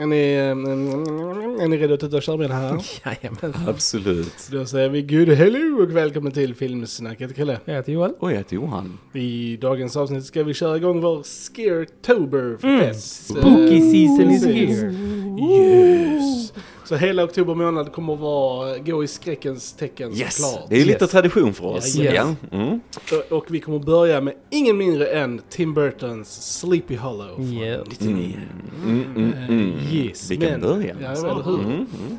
Är ni, eh, är ni redo att ut och köra med det här? Jajamän. Absolut. Då säger vi good hello och välkommen till Filmsnacket Kalle. Jag heter Joel. Och jag heter Johan. I dagens avsnitt ska vi köra igång vår Scaretoberfest. Mm. Spooky season is here. Yes! Så hela oktober månad kommer att vara, gå i skräckens tecken Yes! såklart. Det är lite Yes. tradition för oss. Ja, yes. Mm. Och- Och vi kommer att börja med ingen mindre än Tim Burtons Sleepy Hollow från Ja. 99. Mm, mm, mm. Eh, Yes, Vi kan men- börja. Ja, så. eller hur? Mm,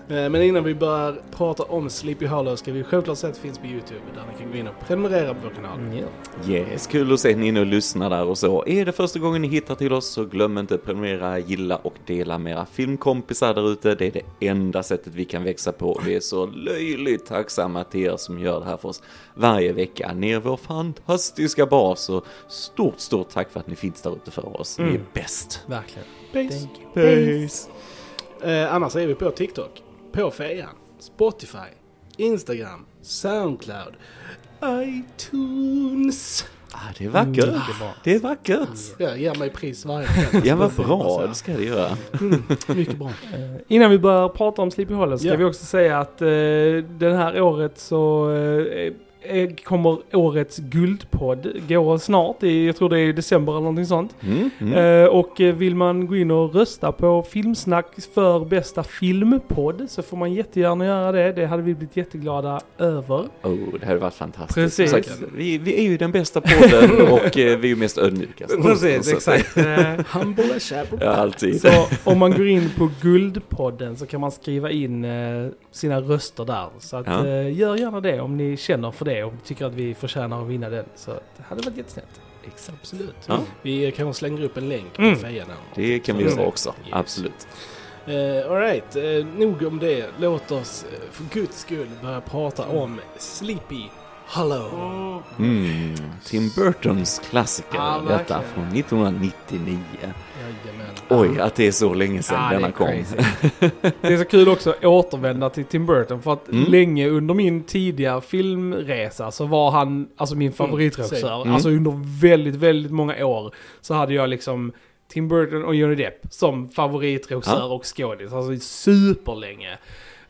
mm. Eh, Men innan vi börjar prata om Sleepy Hollow ska vi självklart säga att det finns på Youtube där ni kan gå in och prenumerera på vår kanal. Ja. Yes, kul att se ni inne och lyssnar där och så. Är det första gången ni hittar till oss så glöm inte att prenumerera, gilla och dela med era filmkompisar där ute. Det är det enda sättet vi kan växa på. Vi är så löjligt tacksamma till er som gör det här för oss varje vecka. Ni är vår fantastiska bas och stort, stort tack för att ni finns där ute för oss. Ni är Mm. bäst. Verkligen. Peace. You. Eh, annars är vi på TikTok, på Fejan, Spotify, Instagram, Soundcloud, iTunes. Ah, det är vackert. Mycket bra. Det är vackert. Ja, ger mig pris varje kväll. Ja, vad bra. Det ska det göra. Mycket bra. Eh, Innan vi börjar prata om Sleepy Hollow ska Ja. vi också säga att eh, det här året så eh, kommer årets guldpodd gå snart. Jag tror det är i december eller någonting sånt. Mm, mm. Eh, och eh, vill man gå in och rösta på Filmsnack för bästa filmpodd så får man jättegärna göra det. Det hade vi blivit jätteglada över. Oh, det hade varit fantastiskt. Precis. Sagt, vi, vi är ju den bästa podden och eh, vi är ju mest ödmjuka. Så- exakt. Eh, Humble. Ja, alltid. Så om man går in på Guldpodden så kan man skriva in eh, sina röster där. Så att, Ja. eh, gör gärna det om ni känner för det och tycker att vi förtjänar att vinna den. Så det hade varit jättesnällt. Exakt. Absolut. Ja. Vi kanske slänger upp en länk på Mm. Fejan. Det kan vi göra också. Yes. Absolut. Uh, Alright, uh, nog om det. Låt oss eh, för guds skull börja prata om Sleepy Hollow. Mm. Tim Burtons klassiker, Ja, detta från 1999. Jajamän. Oj, att det är så länge sedan det denna är kom. Det är så kul också att återvända till Tim Burton för att Mm. länge under min tidiga filmresa så var han alltså min favoritregissör. Mm. Alltså under väldigt, väldigt många år så hade jag liksom Tim Burton och Johnny Depp som favoritregissör Ja. och skådis. Alltså superlänge.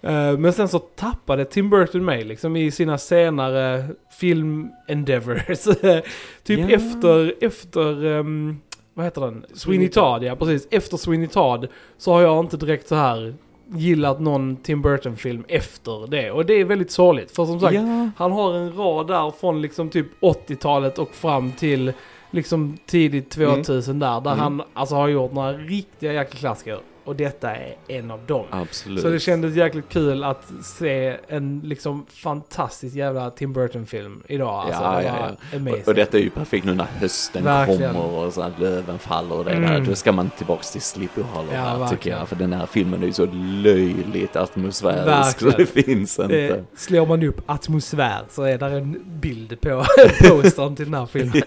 Eh, Men sen så tappade Tim Burton mig liksom i sina senare film endeavors. typ Ja. efter, efter, ehm, vad heter den? Sweeney Todd, ja precis. Efter Sweeney Todd så har jag inte direkt så här gillat någon Tim Burton-film efter det. Och det är väldigt sorgligt. För som sagt, Ja. han har en rad där från liksom typ 80-talet och fram till liksom tidigt 2000 där. Där Mm. han alltså har gjort några riktiga jäkla klassiker. Och detta är en av dem. Absolut. Så det kändes jäkligt kul att se en liksom fantastisk jävla Tim Burton-film idag. Alltså, Ja, ja, ja. Och, och detta är ju perfekt nu när hösten Verkligen. kommer och så att löven faller och det Mm. där. Då ska man tillbaks till Sleepy Hollow Ja, här, tycker jag. För den här filmen är ju så löjligt atmosfärisk så Verkligen. det finns inte. det, slår man upp atmosfär så är där en bild på postern till den här filmen.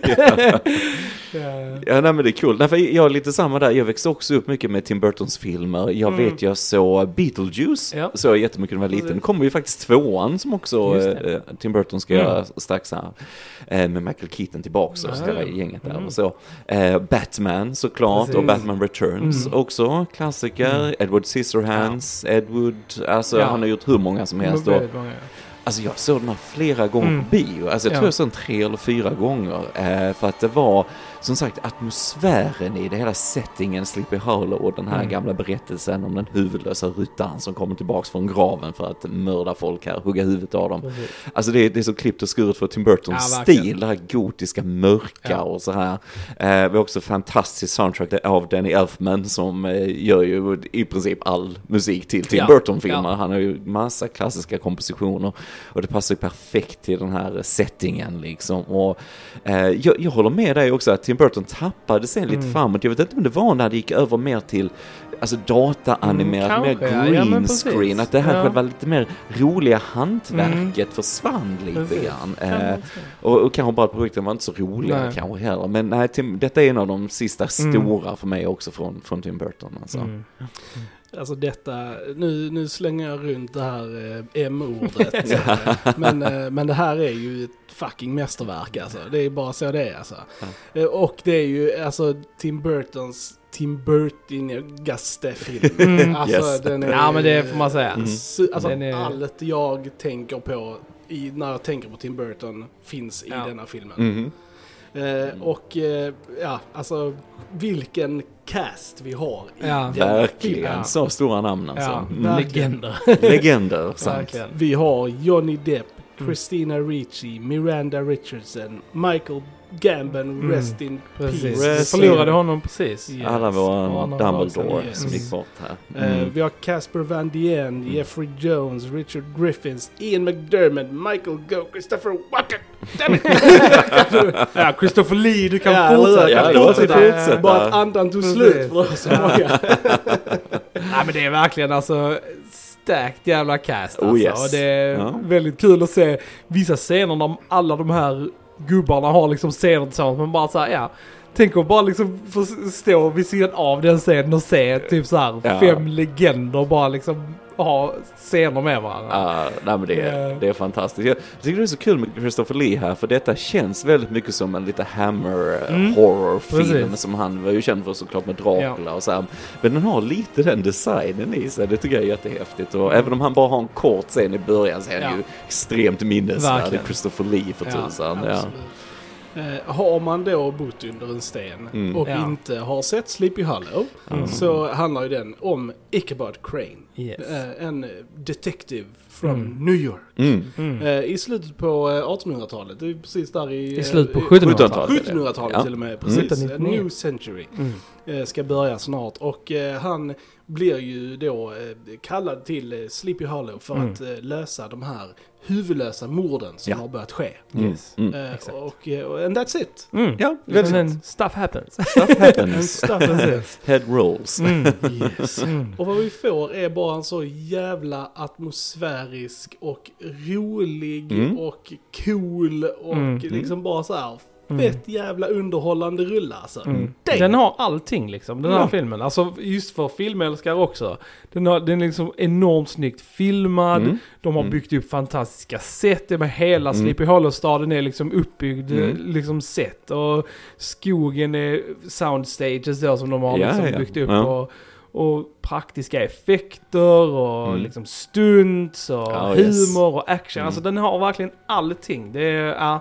Ja. Ja, nej, men det är kul. Nej, för jag är lite samma där. Jag växte också upp mycket med Tim Burtons filmer. Jag Mm. vet, jag såg Beetlejuice. Ja. Så jag jättemycket när jag var liten. Nu kommer ju faktiskt tvåan som också det. eh, Tim Burton ska Mm. göra strax här. Eh, med Michael Keaton tillbaks och ska Ja. gänget där Mm. och så. Eh, Batman såklart Precis. och Batman Returns Mm. också. Klassiker. Mm. Edward Scissorhands, Edward. Alltså Ja. han har gjort hur många som helst. Alltså jag såg den här flera gånger Mm. på bio. Alltså jag Ja. tror jag såg den tre eller fyra gånger. Eh, för att det var, som sagt, atmosfären i det, hela settingen, Sleepy Hollow och den här Mm. gamla berättelsen om den huvudlösa ryttaren som kommer tillbaks från graven för att mörda folk här, hugga huvudet av dem. Precis. Alltså det, är- det är så klippt och skuret för Tim Burtons Ja, stil, det här gotiska mörka Ja. och så här. Eh, vi har också fantastisk soundtrack av Danny Elfman som eh, gör ju i princip all musik till Tim Ja. Burton-filmer. Han har ju massa klassiska kompositioner och det passar ju perfekt till den här settingen liksom. Och eh, jag, jag håller med dig också att Tim Burton tappade sen lite Mm. framåt. Jag vet inte om det var när det gick över mer till alltså dataanimerat, Mm, mer green Ja, screen. Att det här Ja. själva lite mer roliga hantverket försvann lite Precis. grann. Eh, och, och kanske bara att projekten var inte så roliga Nej. kanske heller. Men nej, Tim, detta är en av de sista Mm. stora för mig också från, från Tim Burton. Alltså. Mm. Alltså detta, nu, nu slänger jag runt det här eh, M-ordet. men, eh, men det här är ju ett fucking mästerverk alltså. Det är bara så det är alltså. Eh, och det är ju alltså Tim Burtons Tim Burton-gaste film. Mm. Alltså Yes. den är... Ja, men det får man säga. Mm. Alltså Den är- allt jag tänker på i, när jag tänker på Tim Burton finns i Ja. denna filmen. Mhm. Eh, och eh, ja, alltså vilken cast vi har i Ja. Verkligen. Ja. så stora namn alltså. Ja, Mm. legender. Legender, sant. Verkligen. Vi har Johnny Depp. Christina Ricci, Miranda Richardson, Michael Gambon, Mm. rest in Precis. peace. Vi Rest förlorade in- honom precis. Yes. Alla våra Dumbledore Yes. som gick bort här. Eh, Mm. vi har Casper Van Dien, Jeffrey Jones, Richard Griffiths, Ian McDermott, Michael Go, Christopher Walken. Damn it! Ja, Christopher Lee, du kan Ja, fortsätta. Ja, kan fortsätta. Bara att andan tog slut för det var så många. Nej men det är verkligen alltså stacked jävla cast Oh, alltså. yes. Och det är Ja. väldigt kul att se vissa scener när alla de här gubbarna har liksom scener tillsammans. Men bara så här, ja. Tänk att bara liksom få stå vid sidan av den scenen och se typ så här Ja. fem legender bara liksom ha scener med varandra. Ja, nej, men det, är, Ja. det är fantastiskt. Jag tycker det är så kul med Christopher Lee här, för detta känns väldigt mycket som en lite Hammer eh, Mm. horrorfilm som han var ju känd för såklart med Dracula och så här. Men den har lite den designen i sig, det tycker jag är jättehäftigt. Och även om han bara har en kort scen i början så är han. Ja. ju extremt minnesvärd. Christopher Lee för Ja, tusan. Ja. Eh, har man då bott under en sten Mm. och Ja. inte har sett Sleepy Hollow Mm. så handlar ju den om Ichabod Crane. Yes. Eh, en detective from Mm. New York. Mm. Mm. Eh, I slutet på eh, 1800-talet, det är precis där i... I slutet på eh, 1700-talet. 1700-talet Ja. till och med, Mm. precis. 1999. new century Mm. eh, ska börja snart. Och eh, han blir ju då eh, kallad till eh, Sleepy Hollow för Mm. att eh, lösa de här huvudlösa morden som Ja. har börjat ske. Yes. Mm. Eh, Exakt. och, eh, and that's it. Mm. Ja, And väldigt then stuff happens. stuff And happens. stuff and Precis. Head rolls. Mm. Yes. Mm. Och vad vi får är bara en så jävla atmosfärisk och rolig Mm. och cool och Mm. liksom bara så här Mm. Fett jävla underhållande rulle alltså. Mm. Den har allting liksom, den här Ja. filmen. Alltså just för filmälskare också. Den, har, den är liksom enormt snyggt filmad. Mm. De har Mm. byggt upp fantastiska set. Det med hela Mm. Sleepy Hollow-staden är liksom uppbyggd Mm. liksom set. Och skogen är soundstages då som de har Ja, liksom ja. byggt upp. Och, och praktiska effekter och Mm. liksom stunts och Ja, humor yes. och action. Mm. Alltså den har verkligen allting. Det är, ja,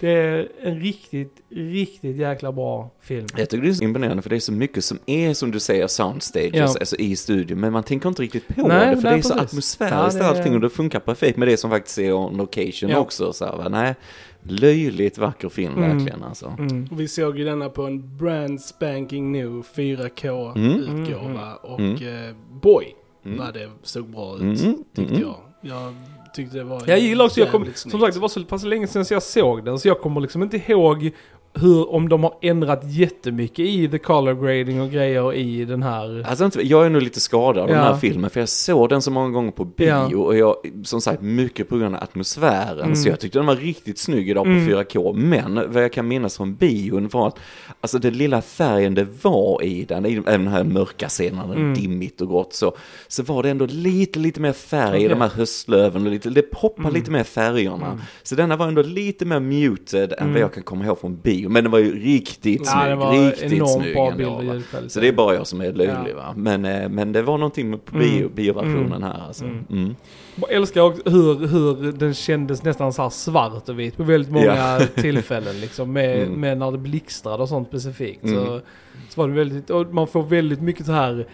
det är en riktigt, riktigt jäkla bra film. Jag tycker det är så imponerande för det är så mycket som är som du säger soundstages, Ja. alltså i studion, men man tänker inte riktigt på Nej, det för nej, det är så precis. atmosfäriskt Ja, det allting och det funkar perfekt med det som faktiskt är on location Ja. också. Så här, va? Nej, löjligt vacker film Mm. verkligen alltså. Mm. Och Vi såg ju denna på en brand spanking new 4K Mm. utgåva Mm, och Mm. eh, boy Mm. vad det såg bra ut Mm, tyckte mm. jag. Jag tyckte det var Jag gillar också, jag kom, som sagt det var så pass länge sedan så jag såg den så jag kommer liksom inte ihåg hur, om de har ändrat jättemycket i the color grading och grejer i den här. Alltså, inte- jag är nog lite skadad av den Ja. här filmen för jag såg den så många gånger på bio Ja. och jag, som sagt, mycket på grund av atmosfären. Mm. Så jag tyckte den var riktigt snygg idag på Mm. 4K. Men vad jag kan minnas från bion var att, alltså den lilla färgen det var i den, i även den här mörka scenen, Mm. dimmigt och grått, så, så var det ändå lite, lite mer färg i Okej. de här höstlöven och lite, det poppar Mm. lite mer färgerna. Mm. Så denna var ändå lite mer muted än Mm. vad jag kan komma ihåg från bio. Men den var ju riktigt Ja, snygg, var riktigt enormt snygg bra ändå, bild och va? Så det är bara jag som är löjlig Ja. va. Men, eh, men det var någonting på Mm. bio, bioversionen Mm. här alltså. Mm. Mm. Jag älskar också hur, hur den kändes nästan så här svart och vit på väldigt många Ja. tillfällen. Liksom, med, Mm. med när det blixtrade och sånt specifikt. Mm. Så, så var det väldigt, och man får väldigt mycket så här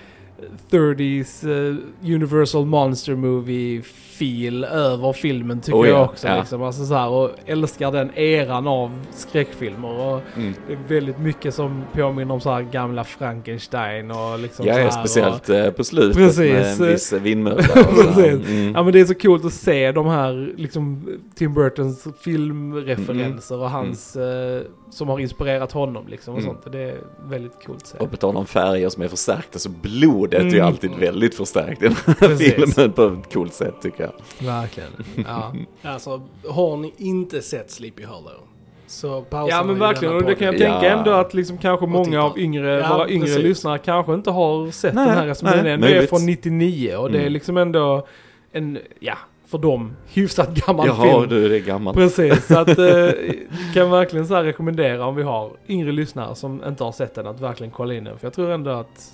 30s eh, Universal Monster Movie feel över filmen tycker Oh ja, jag också. ja. Liksom. Alltså, så här, och älskar den eran av skräckfilmer. Och Mm. det är väldigt mycket som påminner om så här gamla Frankenstein och liksom Ja, så ja, här, speciellt eh, på slutet Precis. med en viss vindmölla. och. Mm. Ja men det är så coolt att se de här liksom Tim Burtons filmreferenser och hans eh, som har inspirerat honom liksom och Mm. sånt. Och det är väldigt coolt att se. Och på tal om färger som är förstärkta så blodet är ju Mm. alltid väldigt förstärkt i den här Precis. filmen på ett coolt sätt tycker jag. Verkligen. Ja. Alltså, har ni inte sett Sleepy Hollow? Så ja men verkligen och det kan jag podden. Ja. tänka ändå att liksom kanske många av yngre, Ja, våra yngre precis. lyssnare kanske inte har sett Nej, den här nej, ändå är från 99 och det är Mm. liksom ändå en, ja, för dem, hyfsat gammal Jaha, film. du, det är gammalt. Precis, så att eh, kan verkligen så rekommendera om vi har yngre lyssnare som inte har sett den att verkligen kolla in den. För jag tror ändå att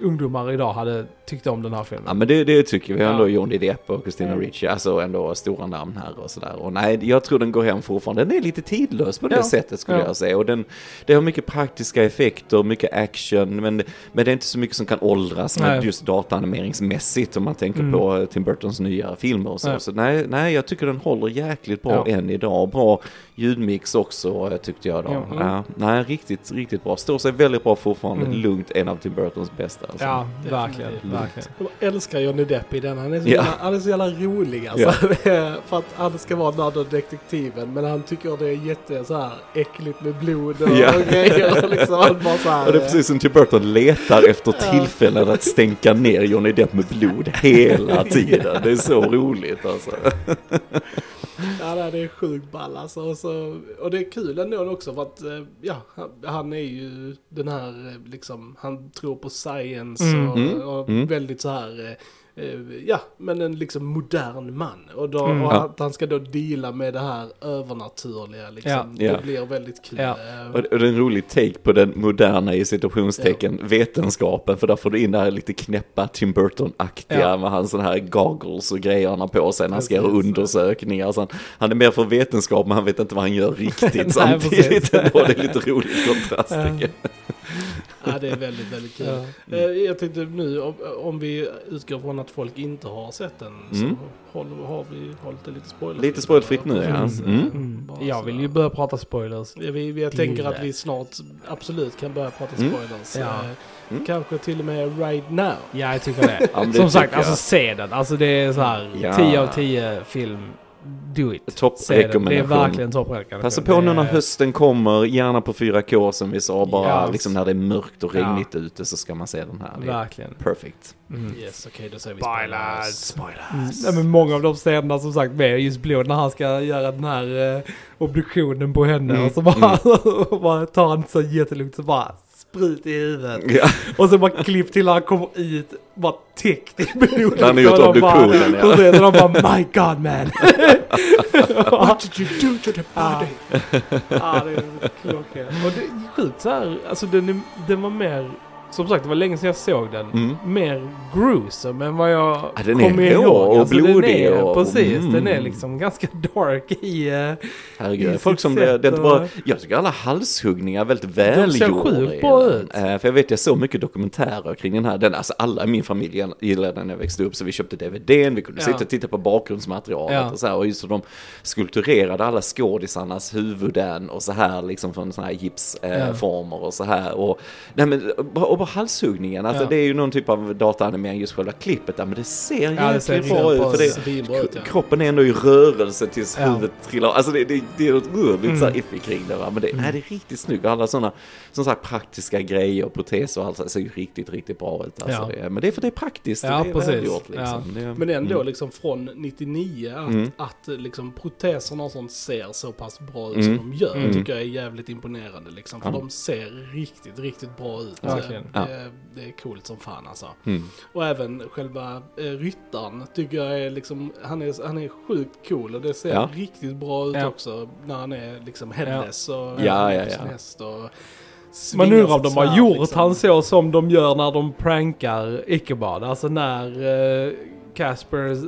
ungdomar idag hade tyckt om den här filmen. Ja men det, det tycker vi ändå, Ja. Johnny Depp och Christina Ricci, alltså ändå stora namn här och sådär. Och nej, jag tror den går hem fortfarande. Den är lite tidlös på det Ja. sättet skulle Ja. jag säga. Och den, det har mycket praktiska effekter, mycket action, men, men det är inte så mycket som kan åldras Nej. just dataanimeringsmässigt om man tänker Mm. på Tim Burtons nya filmer och så. Nej. Så nej, nej, jag tycker den håller jäkligt bra Ja. än idag. Bra ljudmix också eh, tyckte jag då. Ja. Mm. Ja, nej, riktigt, riktigt bra. Står sig väldigt bra fortfarande. Mm. Lugnt, en av Tim Burtons bästa. Alltså. Ja, verkligen, verkligen. Jag älskar Johnny Depp i den. Han är så, Ja. jävla, han är så jävla rolig alltså. För att han ska vara den här detektiven. Men han tycker det är jätte så här äckligt med blod och, Ja. och grejer. Liksom, han bara så här, Och det är precis som Tim Burton letar efter tillfällen att stänka ner Johnny Depp med blod hela tiden. Det är så roligt alltså. Ja, det är sjukt ball alltså. Och, så, och det är kul ändå också för att, eh, ja, han, är ju den här, eh, liksom, han tror på science Mm. och, Mm. och Mm. väldigt så här, eh, ja, men en liksom modern man. Och, då, Mm. och Ja. att han ska då deala med det här övernaturliga liksom. Ja. Det Ja. blir väldigt kul. Ja. Eh, Och och det är en rolig take på den moderna i situationstecken vetenskapen. För där får du in det här lite knäppa Tim Burton-aktiga Ja. med hans sån här goggles och grejer han har på sig när han ska göra undersökningar. Så han, han är mer för vetenskap men han vet inte vad han gör riktigt Nej, samtidigt. Ändå. Det är lite rolig kontrast Ja. det är väldigt, väldigt kul. Ja. Eh, Jag tänkte nu, om, om vi utgår från att folk inte har sett den, Mm. så håller, har vi hållit det lite spoilerfritt. Lite spoilerfritt nu, ja. Mm. Mm. Jag vill ju börja prata spoilers. Ja, vi, vi, jag tänker att vi snart absolut kan börja prata Mm. spoilers. Ja. Eh, Mm. Kanske till och med right now. Ja, jag tycker det. Ja, men det Som sagt, tycker jag. alltså se den. Alltså det är så här Ja. 10 av 10 film. Do it. Se den. Det är Topprekommendation. verkligen topprekommendation. Passa på nu när Det är- hösten kommer, gärna på 4K som vi sa, bara Ja. liksom när det är mörkt och Ja. regnigt ute så ska man se den här. Det är Verkligen. perfect. Mm. Yes, okej då säger vi Spoilers. spoilers. Mm. Ja, men många av de scenerna som sagt med just blod när han ska göra den här eh, obduktionen på henne Mm. och så bara, bara tar han så jättelugnt så bara sprit i huvudet. Ja, Och så bara klipp till han kommer ut bara täckt i blod. Han har gjort obduktionen, ja. Och så de bara my god man. What did you do to the Ja. body? Ja, det är klockrent. Och det är sjukt så här, alltså den, är, den var mer, som sagt det var länge sedan jag såg den, Mm. mer gruesome än vad jag Ja, den kommer ihåg. och den blodig är, och- Precis, mm. den är liksom ganska dark i... eh, herregud. I Folk som, det, sätt det är inte bara, jag tycker alla halshuggningar är väldigt ser välgjorda. sjukt i bra den. ut. Eh, För jag vet, jag såg mycket dokumentärer kring den här. Den, alltså alla i min familj gillade den när jag växte upp, så vi köpte DVDn, vi kunde Ja. sitta och titta på bakgrundsmaterialet Ja. och så här. Och just så de skulpturerade alla skådisarnas huvuden och så här liksom från sådana här gipsformer Ja. och så här. Och, nej, men, och och bara halshuggningen, alltså Ja. det är ju någon typ av dataanimering just själva klippet där, men det ser Ja, jäkligt bra ut. För det, ut, ja. Kroppen är ändå i rörelse tills Ja. huvudet trillar Alltså det, det, det är något rörligt Mm. så iffy kring det va. Men det, nej, det är riktigt snyggt. Och alla sådana som sagt praktiska grejer och proteser och allt så ser ju riktigt, riktigt bra ut. Alltså, Ja. det, men det är för det är praktiskt. Ja, det är precis. välgjort liksom. Det, Men ändå mm. liksom från 99 att, Mm. att liksom proteserna och sånt ser så pass bra ut Mm. som de gör Mm. tycker jag är jävligt imponerande liksom. För de ser riktigt, riktigt bra ut. Verkligen. Det, Ja. det är coolt som fan alltså. Mm. Och även själva eh, ryttaren tycker jag är liksom, han är, han är sjukt cool och det ser Ja. riktigt bra ut Ja. också när han är liksom headless och Ja, ja, ja. häst och Man undrar om de har gjort liksom. han så som de gör när de prankar Ichabod. Alltså när eh, Caspers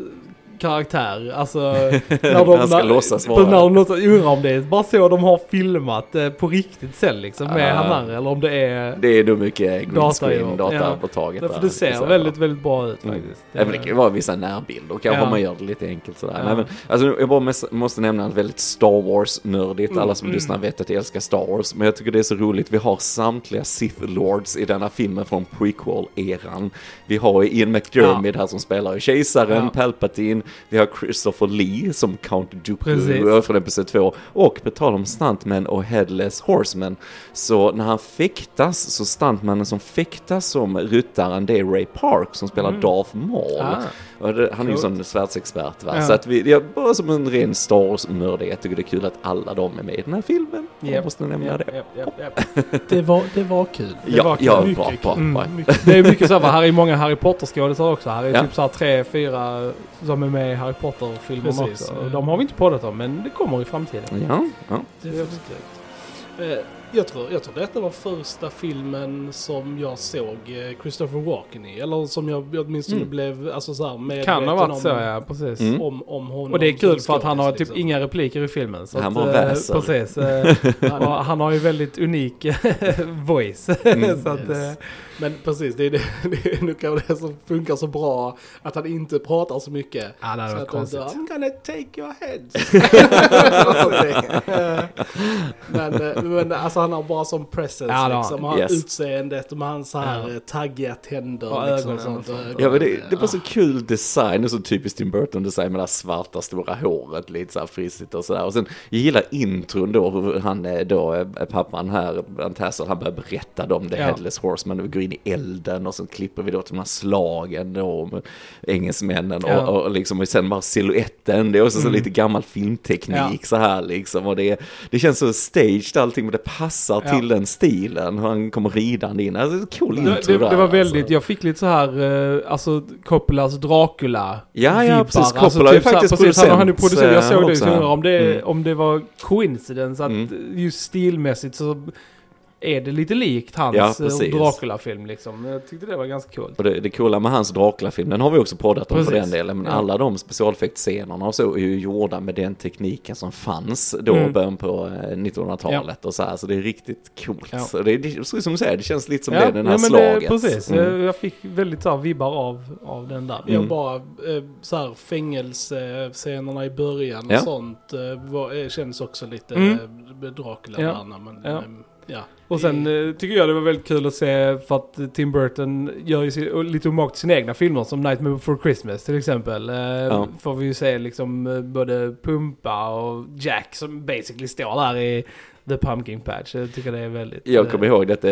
karaktär, alltså när de, Han ska låtsas vara- När de låtsas, undrar om det är bara så de har filmat eh, på riktigt sen liksom med Ah. han eller om det är... Det är nog mycket green screen, ja. data Ja. på taget. Därför där, det ser säga. väldigt, väldigt bra ut Mm. faktiskt. Ja, men det kan ju vara vissa närbilder, kanske Ja. man gör det lite enkelt sådär. Ja. Nej, men, alltså, jag bara måste, nämna en väldigt Star Wars-nördigt, Mm, alla som mm. lyssnar vet att jag älskar Star Wars, men jag tycker det är så roligt, vi har samtliga Sith Lords i denna filmen från prequel-eran. Vi har Ian McDermott här som spelar Kejsaren, Ja. Palpatine, vi har Christopher Lee som Count Dooku från Episod 2, och på tal om stuntmen och Headless Horsemen, så när han fäktas, så stuntmannen som fäktas som ryttaren, det är Ray Park som spelar Mm. Darth Maul. Ah. Det, han är ju sån svärdsexpert va. Ja. Så att vi, jag, bara som en ren Star Wars-nörd, jag tycker det är kul att alla de är med i den här filmen. Jag Japp, måste nämna japp, det. japp. Det var, det var kul. Det Ja, var kul. ja, Mycket bra, bra, bra. Mm. Det är mycket så, va? här är många Harry Potter-skådisar också. Här är Ja. typ så här tre, fyra som är med i Harry Potter-filmerna också. De har vi inte poddat om, men det kommer i framtiden. Ja, ja. Definitivt. Eh, jag, tror, jag tror detta var första filmen som jag såg eh, Christopher Walken i. Eller som jag åtminstone Mm. blev alltså, så här, medveten Kan ha varit om, så ja, precis. Mm. om, om honom. Och det är kul för att han har typ liksom. inga repliker i filmen. Så Han eh, väser. Precis. eh, han har ju väldigt unik voice. Mm. så att, Yes. Eh, Men precis, det är, det, det är nog det som funkar så bra. Att han inte pratar så mycket. ja, det hade Så varit att han konstigt. så, I'm gonna take your heads. men, eh, men alltså han har bara som presence Ja, det liksom. han. Han Yes. utseendet och med hans så här Ja. eh, taggiga tänder. Och liksom, ögonen sånt. och sånt. Ja men det, det var så kul design, det är så typiskt Tim Burton design med det här svarta stora håret, lite så här frisigt och sådär. Och sen, jag gillar intron då, hur han är då, eh, pappan här, Antassel, han börjar berätta om The Ja. Headless Horseman, och går in i elden och sen klipper vi då till de här slagen då, med engelsmännen Ja. och, och liksom, och sen bara siluetten, det är också så Mm. lite gammal filmteknik Ja. så här liksom. Och det, det känns så staged allting, men det passar Ja. till den stilen, hur han kommer ridande in. Alltså, cool Det, intro det, där, det var väldigt, alltså. jag fick lite så här, eh, alltså Coppolas Dracula Ja, ja, precis. Alltså, Coppola är typ så här- faktiskt precis, han, han är producent, producent. Jag såg det, så om det, Mm. om det var coincidence att Mm. just stilmässigt så är det lite likt hans Ja, eh. Dracula-film liksom. Jag tyckte det var ganska coolt. Och det, det coola med hans Dracula-film, den har vi också poddat om för Precis. den delen, men Ja. alla de specialeffektscenerna och så är ju gjorda med den tekniken som fanns då Mm. början på eh, 1900-talet och så här, så det är riktigt coolt. Ja. Så det, det, så som du säger, det känns lite som ja, det, den här ja, men slaget. Det, precis, Mm. jag, jag fick väldigt så här, vibbar av, av den där. Jag Mm. bara, eh, så här fängelsescenerna i början och Ja. sånt var, känns också lite Mm. Dracula Ja. där, men Ja. Ja. Och sen eh, tycker jag det var väldigt kul att se för att Tim Burton gör ju sin, lite omak till sina egna filmer som Nightmare Before Christmas till exempel. Eh, Ja. Får vi ju se liksom eh, både Pumpa och Jack som basically står där i The Pumpkin Patch. Jag tycker det är väldigt... Jag kommer eh, ihåg detta,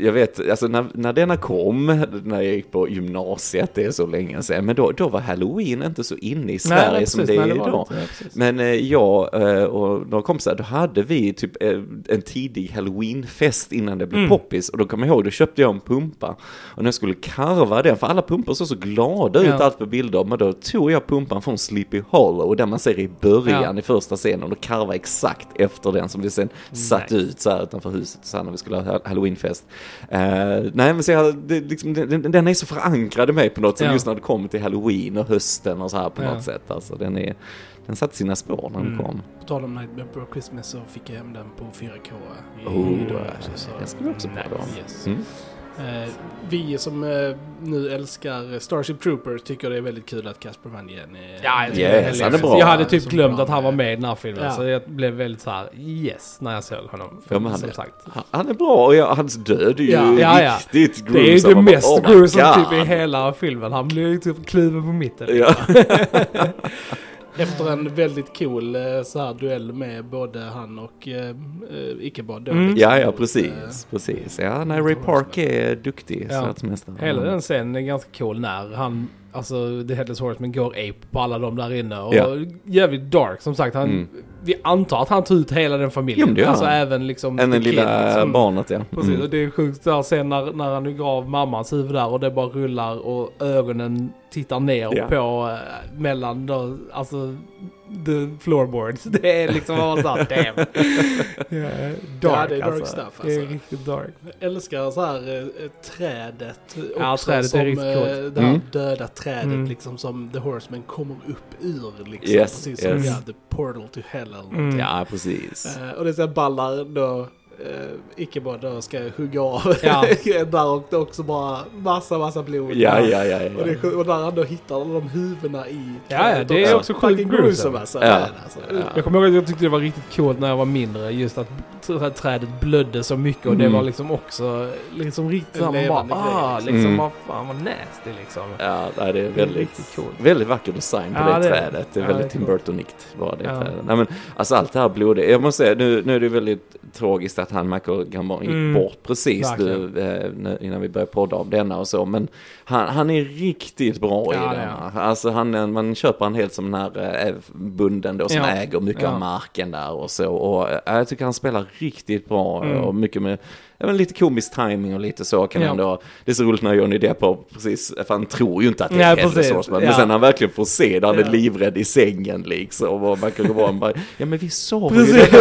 jag vet, alltså när, när denna kom, när jag gick på gymnasiet, det är så länge sedan, men då, då var halloween inte så inne i Sverige nej, som precis, det är nej, var idag. inte. Men eh, jag eh, och några kompisar, då hade vi typ en tidig halloweenfest innan det blev Mm. poppis. Och då kommer jag ihåg, då köpte jag en pumpa. Och när jag skulle karva den, för alla pumpor såg så glada ut Ja. allt på bilder. Men då tog jag pumpan från Sleepy Hollow, den man ser i början Ja. i första scenen. Och karvade exakt efter den som vi sen satt Nice. ut så här utanför huset så här, när vi skulle ha halloweenfest. Eh, nej men så jag, det, liksom, den, den är så förankrad i mig på något sätt, Ja. just när det kommer till halloween och hösten och så här på Ja. något sätt. Alltså den är, den satte sina spår när den Mm. kom. På tal om Nightmare Before Christmas så fick jag hem den på 4K i, Oh, idag också. Så. den ska vi också podda om. Yes. Mm. Eh, vi som eh, nu älskar Starship Troopers tycker det är väldigt kul att Casper Van Dien är... Ja, jag, Yes, det är han är bra. jag hade typ glömt att han var med- i den här filmen. Ja. Så jag blev väldigt så här yes när jag såg honom. Ja, men han som är- sagt. Han- är bra och ja, hans död är ju Ja. Ja, riktigt Det är ju gruesome. det Man bara, mest oh gruesome typ i hela filmen. Han blir ju typ kluven på mitten. Ja. Efter en väldigt cool eh, så här duell med både han och eh, eh, då. Mm. ja, ja, mot, precis, eh, precis. Ja, nej, Ray Park är duktig, Ja. statsmästare. Hela den scenen är ganska cool när han, alltså The Headless Horseman går ape på alla de där inne. Och Ja. jävligt dark som sagt. Han, Mm. Vi antar att han tog ut hela den familjen. Jo, men det gör alltså han. även liksom... Kid, lilla liksom. barnet, ja. Precis, Mm. och det är sjukt där sen när, när han gav mammans huvud där och det bara rullar och ögonen tittar ner Ja. på eh, mellan då, alltså the floorboards. Det är liksom bara såhär damn. Ja, dark det är dark alltså. stuff, Det är alltså. riktigt dark. Jag älskar så här eh, trädet också. Ja, trädet är som, riktigt eh, coolt. Det här Mm. döda trädet Mm. liksom som The Horseman kommer upp ur liksom. Yes, precis som yes. ja, The Portal to Hell eller Mm. Ja, precis. Eh, och det är så här ballar då, eh, icke bara då ska hugga av Ja. där och det är också bara massa massa blod. Ja, ja, ja. Och, det, ja. är- och där han då hittar alla de huvudena i Ja, ja, det är också sjukt gruesome. alltså. Ja. Alltså. Ja. Jag kommer ihåg att jag tyckte det var riktigt coolt när jag var mindre. Just att trädet blödde så mycket och det Mm. var liksom också liksom riktigt såhär, man bara ah, liksom. Mm. vad fan vad nasty liksom. Ja, nej, det är Det är väldigt, väldigt vacker design på Ja, det, det det. trädet. Det är Ja, väldigt det är Tim coolt. Burtonikt var det Ja. trädet. Nej, men, alltså allt det här blodiga. Jag måste säga, nu, nu är det väldigt tragiskt att han Michael Gambon gick Mm. bort precis nu, eh, nu, innan vi började podda om denna och så. Men han, han är riktigt bra Ja, i det är denna. Alltså han, är- man köper han helt som den här eh, bunden då som Ja. äger mycket Ja. av marken där och så. Och eh, jag tycker han spelar riktigt bra Mm. och mycket med men lite komisk timing och lite så kan Ja. ändå, det är så roligt när Johnny Depp har precis, för han tror ju inte att det är precis. Swordsman, men Ja. sen när han verkligen får se det, han är Ja. livrädd i sängen liksom, och Michael Gordon bara, ja men vi sa ju det,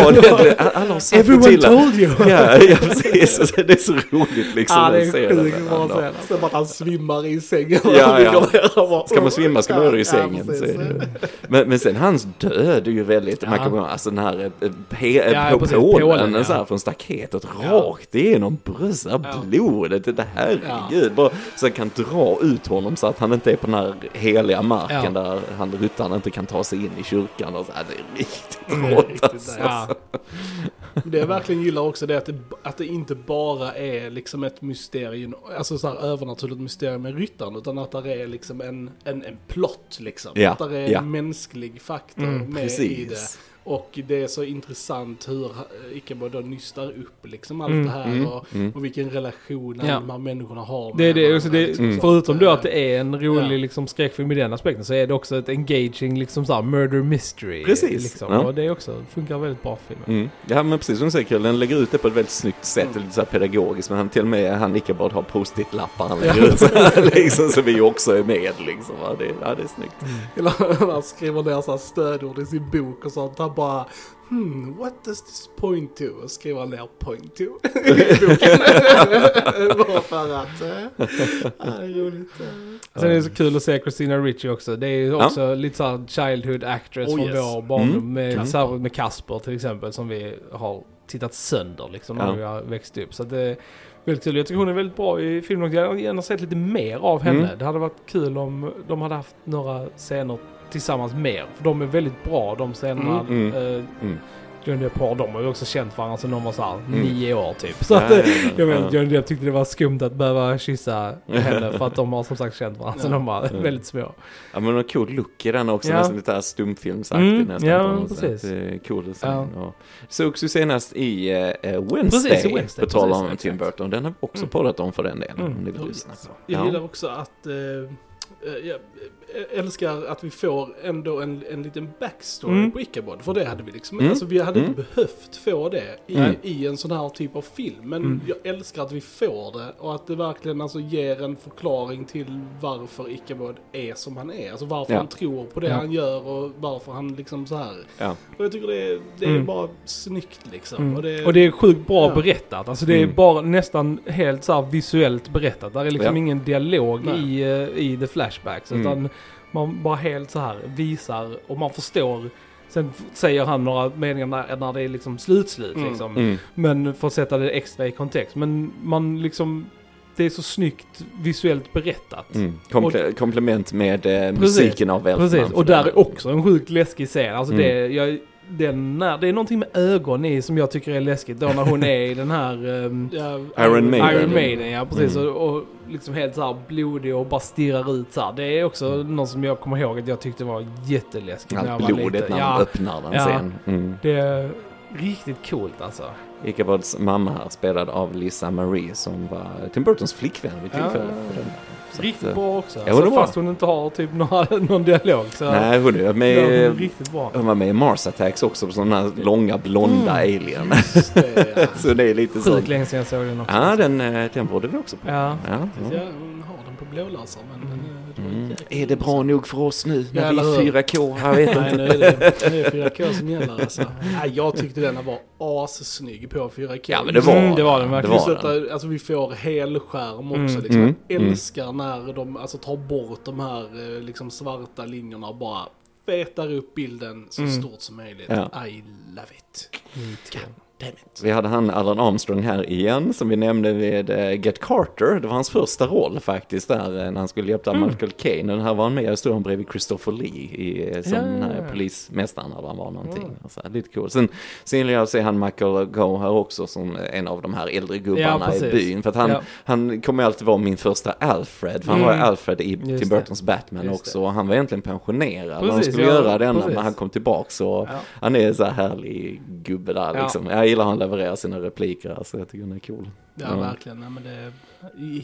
alla har sagt det Everyone till told you! Ja, ja precis, det är så roligt liksom. Ja, det att se är sjukt bra scen. Sen bara att han svimmar i sängen. Ja, ja. och bara- Ska man svimma ska man göra det i sängen. Ja, men, men sen hans död är ju väldigt, man kan, alltså den här eh, pe, Ja, på precis, pålen, ja. så här från staketet, rakt igenom bröstet, blodet, det herregud. Bara, så han kan dra ut honom så att han inte är på den här heliga marken Ja. där han ryttaren inte kan ta sig in i kyrkan. Och så här, det är riktigt rått riktigt alltså. Ja. Det jag verkligen gillar också det är att det, att det inte bara är liksom ett mysterium, alltså så här övernaturligt mysterium med ryttaren, utan att det är liksom en, en, en plott liksom. Ja, Att det är ja. en mänsklig faktor Mm, med i det. Och det är så intressant hur eh, Ichabod då nystar upp liksom allt Mm, det här mm, och, mm. och vilken relation Ja. de här människorna har med Det är det, varandra, också, det liksom, Mm. så förutom att, då att det är en rolig Ja. liksom, skräckfilm i den aspekten så är det också ett engaging liksom såhär murder mystery. Precis, Liksom. ja. Och det är också, funkar väldigt bra för filmen. Mm. Ja men precis som du säger Kjell, den lägger ut det på ett väldigt snyggt sätt, Mm. lite så här pedagogiskt, men han till och med, han Ichabod har post-it-lappar han lägger ut så här, liksom, så vi också är med liksom. Ja, det, ja, det är snyggt. Eller han skriver ner så här stödord i sin bok och sånt. Han bara Hmm, what does this point to? Och skriver han ner point to i boken. Bara för att. ja, det är roligt. eh. Sen är det så kul att se Christina Ricci också. Det är ju också lite såhär childhood actress Oh, från yes. vår barndom. Mm. Med, Kasper. så här med Kasper till exempel som vi har tittat sönder liksom när Ja. vi har växt upp. Så det är väldigt kul. Jag tycker hon är väldigt bra i filmen. Jag hade gärna sett lite mer av henne. Mm. Det hade varit kul om de hade haft några scener tillsammans mer. För de är väldigt bra de scenerna. Mm, mm, eh, mm. Johnny Depp har, de har ju också känt varandra sedan de var såhär Mm. nio år typ. Så Ja, att, ja, eh, ja, jag ja. att Johnny Depp tyckte det var skumt att behöva kyssa henne för att de har som sagt känt varandra sedan Ja. de var Mm. väldigt små. Ja men en cool look i den också, Ja. nästan lite här stumfilmsaktig Mm, nästan. ja, precis. är cool se. Ja. Ja. Sågs ju senast i uh, Wednesday, Precis, i Wednesday, på tal om. Tim Burton. Den har vi också Mm. poddat om för den delen, Mm. om ni vill Ja, lyssna på. Jag Ja. gillar också att eh, jag älskar att vi får ändå en, en liten backstory Mm. på Ichabod. För det hade vi liksom Mm. alltså vi hade Mm. inte behövt få det i, Nej. i en sån här typ av film. Men Mm. jag älskar att vi får det och att det verkligen alltså ger en förklaring till varför Ichabod är som han är. Alltså varför Ja. han tror på det Ja. han gör och varför han liksom så här. Ja. Och jag tycker det är, det är Mm. bara snyggt liksom. Mm. Och, det, Och det är sjukt bra Ja. berättat. Alltså det är Mm. bara nästan helt så här visuellt berättat. Där är liksom Ja. ingen dialog Nej. i, eh, i the flashbacks. Mm. Utan man bara helt så här visar och man förstår. Sen säger han några meningar när, när det är liksom slutslut Mm. liksom. Mm. Men för att sätta det extra i kontext. Men man liksom, det är så snyggt visuellt berättat. Mm. Komple- komplement med eh, musiken av Elfman. Precis, och där är också en sjukt läskig scen. Alltså Mm. det, jag, den när, det är någonting med ögon i som jag tycker är läskigt. Då när hon är i den här ja, Iron Maiden. Iron Maiden, ja precis. Mm. Och, och liksom helt så här blodig och bara stirrar ut så här. Det är också något som jag kommer ihåg att jag tyckte var jätteläskigt när jag Allt var blodet liten. när Ja, han öppnar den Ja. sen. Mm. det är riktigt coolt alltså. Ichabods mamma här spelad av Lisa Marie som var Tim Burtons flickvän vid Ja. tillfället. Att, Riktigt eh, bra också. är Alltså, bra. fast hon inte har typ några, någon dialog. Så Nej, hon är ja, hon med, är riktigt bra. hon var med i Mars Attacks också, på sådana här långa blonda Mm. alien. Det, ja. så det är lite så. Sjukt länge sedan jag såg den också. Ja, den, eh, den borde vi också på. Ja. Ja, Ja, ja. hon har den på blåläsare men eh, det var Mm. Är det bra nog för oss nu när vi är hur? 4K? Jag vet Nej, inte. nu är det, nu är det 4K som gäller alltså. Nej, jag tyckte denna var assnygg på 4K. Ja, men det var, Mm, det var den Det verkligen. var Plus den. att alltså, vi får helskärm också. Mm. Liksom. Mm, Jag mm. älskar när de alltså, tar bort de här eh, liksom, svarta linjerna och bara fetar upp bilden så Mm. stort som möjligt. Ja. I love it. Vi hade han Alan Armstrong här igen, som vi nämnde vid eh, Get Carter. Det var hans första roll faktiskt där, eh, när han skulle hjälpa Mm. Michael Caine. Och den här var han med och stod han bredvid Christopher Lee i, eh, som Ja, den ja, här ja. polismästaren eller han var någonting. Mm. Så här, lite cool. Sen, sen gillar jag att se han Michael Goh här också som en av de här äldre Ja, gubbarna i precis. byn. För att han, Ja. han kommer alltid vara min första Alfred, för han Mm. var Alfred i Just Tim det. Burtons Batman Just också. Och han var egentligen pensionerad Precis, skulle ja, göra denna, precis. men han kom tillbaks och Ja. han är så här härlig gubbe där Ja. liksom. Jag gillar han levererar sina repliker, alltså jag tycker den är cool. Ja, Ja. verkligen. Ja, men det,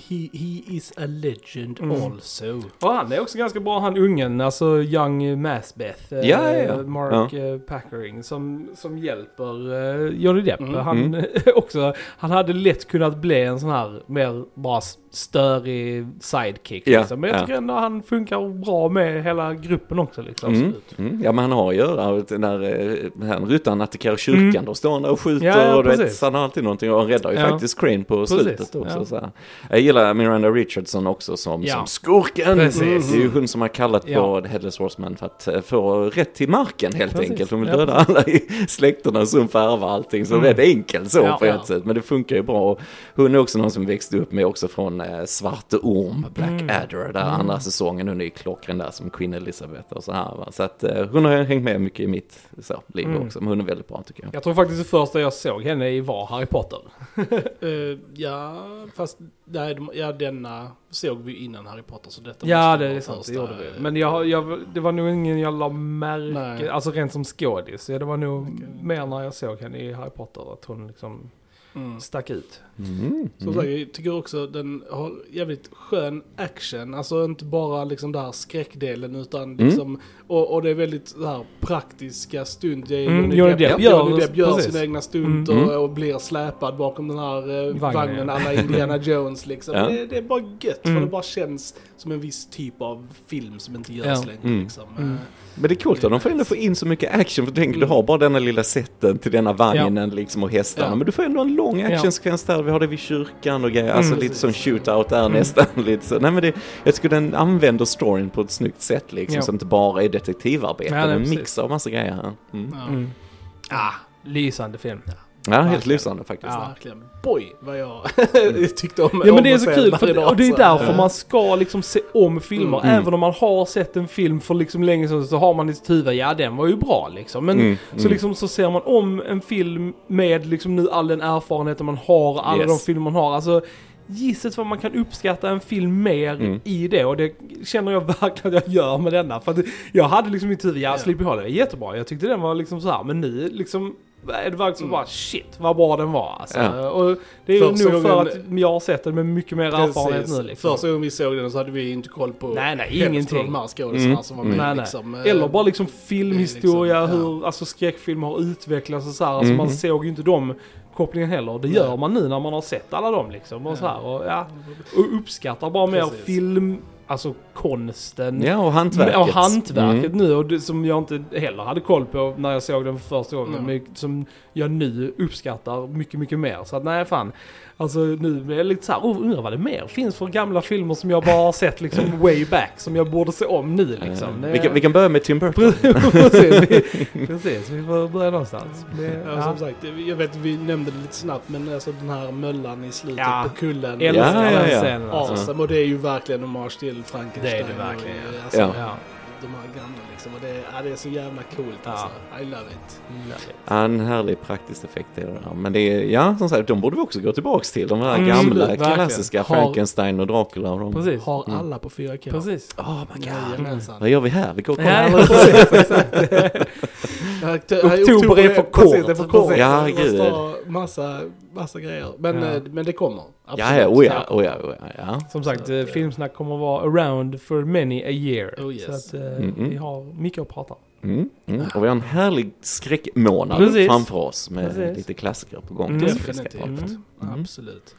he, he is a legend Mm. also. Och han är också ganska bra, han ungen, alltså Young Masbeth. eh, Ja, ja, ja. Mark eh, Packering, som, som hjälper eh, Johnny Depp. Mm. Han också, han hade lätt kunnat bli en sån här mer bara störig sidekick. Ja, liksom. Men jag ja. tycker ändå han funkar bra med hela gruppen också. Liksom. Mm. Absolut. Mm. Ja men han har att göra, när han ryttaren attackerar kyrkan, Mm. då står han där och skjuter Ja, ja, och du vet, han har alltid någonting och han räddar ju Ja. faktiskt Crane på Precis, slutet också. ja. Så här. Jag gillar Miranda Richardson också som, Ja. som skurken. Precis. Mm. Det är ju hon som har kallat på Ja. The Headless Horseman för att eh, få rätt till marken helt Precis. enkelt. Hon vill döda alla i släkterna som får ärva allting. Så Mm. rätt enkelt så på ett sätt. Men det funkar ju bra. Och hon är också någon som växte upp med också från eh, Svarte Orm, Black Mm. Adder, där Mm. andra säsongen. Hon är ju klockren där som Queen Elizabeth och så här. Va? Så att eh, hon har hängt med mycket i mitt så, liv Mm. också. Men hon är väldigt bra tycker jag. Jag tror faktiskt det första jag såg henne i var Harry Potter. Ja, fast nej, de, ja, denna såg vi innan Harry Potter. Så detta Ja, det är sant, det gjorde vi. eh, Men jag, jag, det var nog ingen jag la märke, Nej. alltså rent som skådis. Det var nog Okej. mer när jag såg henne i Harry Potter, att hon liksom mm. stack ut. Mm. Som sagt, jag tycker också den har jävligt skön action. Alltså inte bara liksom där skräckdelen utan Mm. liksom, och, och det är väldigt så här praktiska stund. Mm, Johnny, Depp, gör- Depp gör sina egna stunter Mm. och blir släpad bakom den här eh, Vagnen, vagnen, ja. alla Indiana Jones liksom. Ja. Det, det är bara gött Mm. för det bara känns som en viss typ av film som inte görs Ja. längre Mm. liksom. Mm. Eh, Men det är coolt att de får ändå få in så mycket action. För tänk, du har bara denna lilla sätten till denna vagnen liksom och hästarna. Ja. Men du får ändå en lång actionsekvens där. Vi har det vid kyrkan och grejer. Alltså Mm. lite som shootout där Mm. nästan. Lite så. Nej men det, jag tycker den använder storyn på ett snyggt sätt liksom. Ja. Så inte bara är detektivarbete. Ja, nej, en precis. mix av massa grejer här. Mm. Ja. Mm. Ah, lysande film. Ja, helt Verkligen. lysande faktiskt. Ja. Verkligen. Boy, vad jag tyckte om Ja men det är så kul, för, och det är därför man ska liksom se om filmer. Mm. Även om man har sett en film för liksom länge sedan så har man i sitt huvud, ja den var ju bra liksom. Men Mm, så mm. liksom så ser man om en film med liksom nu all den erfarenheten man har, alla Yes. de filmer man har. Alltså Gisset vad man kan uppskatta en film mer Mm. i det och det känner jag verkligen att jag gör med denna. För att jag hade liksom i mitt huvud, Ja. Sleepy Hollow är jättebra, jag tyckte den var liksom så här men nu liksom det verkligen Mm. bara shit vad bra den var alltså. Ja. Och det är ju Första nog för gången- att jag har sett den med mycket mer erfarenhet Precis. nu liksom. Första gången vi såg den så hade vi inte koll på Nej, nej, ingenting. av de här skådisarna Mm. som var Mm. med. Nej, nej. Liksom. Eh, Eller bara liksom filmhistoria, liksom, hur alltså, skräckfilmer har utvecklats och så här. Alltså Mhm. man såg ju inte de kopplingen heller. Det Nej. gör man nu när man har sett alla dem liksom. Och, Ja. så här, och, ja, och uppskattar bara mer Precis. film, alltså konsten. Ja, och hantverket. Och hantverket Mm. nu och det, som jag inte heller hade koll på när jag såg den för första gången. Mm. Men som jag nu uppskattar mycket, mycket mer. Så att nej fan. Alltså nu är jag lite såhär, oh, undrar vad det mer finns för gamla filmer som jag bara har sett liksom way back. Som jag borde se om nu liksom. Eh, Det- vi, kan, vi kan börja med Tim Burton. precis, vi, precis, vi får börja någonstans. Det, Ja, ja. som sagt, jag vet vi nämnde det lite snabbt men alltså den här möllan i slutet Ja. på kullen. Älskar Ja, ja, den ja. scenen alltså. Awesome, och det är ju verkligen hommage till Frankenstein. Det är det verkligen, och, ja. Alltså, Ja. Ja. De här gamla liksom. Och det, ja, det är så jävla coolt Ja. alltså. I love it. Ja, en härlig praktisk effekt är det där. Men det är, ja som sagt, de borde vi också gå tillbaks till. De här Mm, gamla verkligen. klassiska Har- Frankenstein och Dracula och de. Precis. Har Mm. alla på 4K. Precis. Oh my Jajamensan. Vad gör vi här? Vi går och kollar ja, alla. Oktober är för kort. Precis, det är för kort. Ja, gud. massa, massa grejer. Men, Ja. eh, men det kommer. Ja, Absolut. ja, oh ja, oh ja, oh ja, ja. Som sagt, Så att, eh, filmsnack kommer att vara around for many a year. Oh, yes. Så att eh, Mm, mm. vi har mycket att prata om. Mm, mm. Och vi har en härlig skräckmånad Precis. framför oss med Precis. lite klassiker på gång. Mm. Definitivt. om. Mm. Absolut.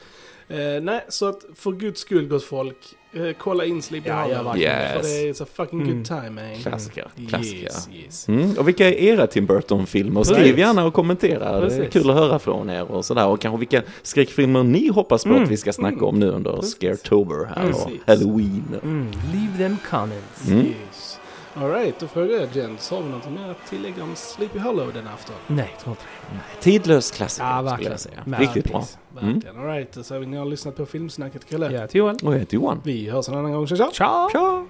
Eh, nej, så att för guds skull gott folk, eh, kolla in Sleepy Ja, Hollow. verkligen. För det Yes. är så fucking Mm. good time man. Klassiker, klassiker. Yes, yes. Mm. Och vilka är era Tim Burton-filmer? Skriv Precis. gärna och kommentera. Det är Precis. kul att höra från er och sådär. Och kanske vilka skräckfilmer ni hoppas på Mm. att vi ska snacka om nu under Precis. Scaretober här och Precis. Halloween. Mm. Leave them comments. Mm. yes. Alright, då frågar jag Jens, har vi något mer att tillägga om Sleepy Hollow den afton? Nej, tror inte det. Tidlös klassiker Ja, skulle jag säga. Riktigt bra. Verkligen. Alright, så ni har lyssnat på Filmsnacket Kalle. Ja, till Johan. Och jag heter Johan. Vi hörs en annan gång, tja tja! Ciao!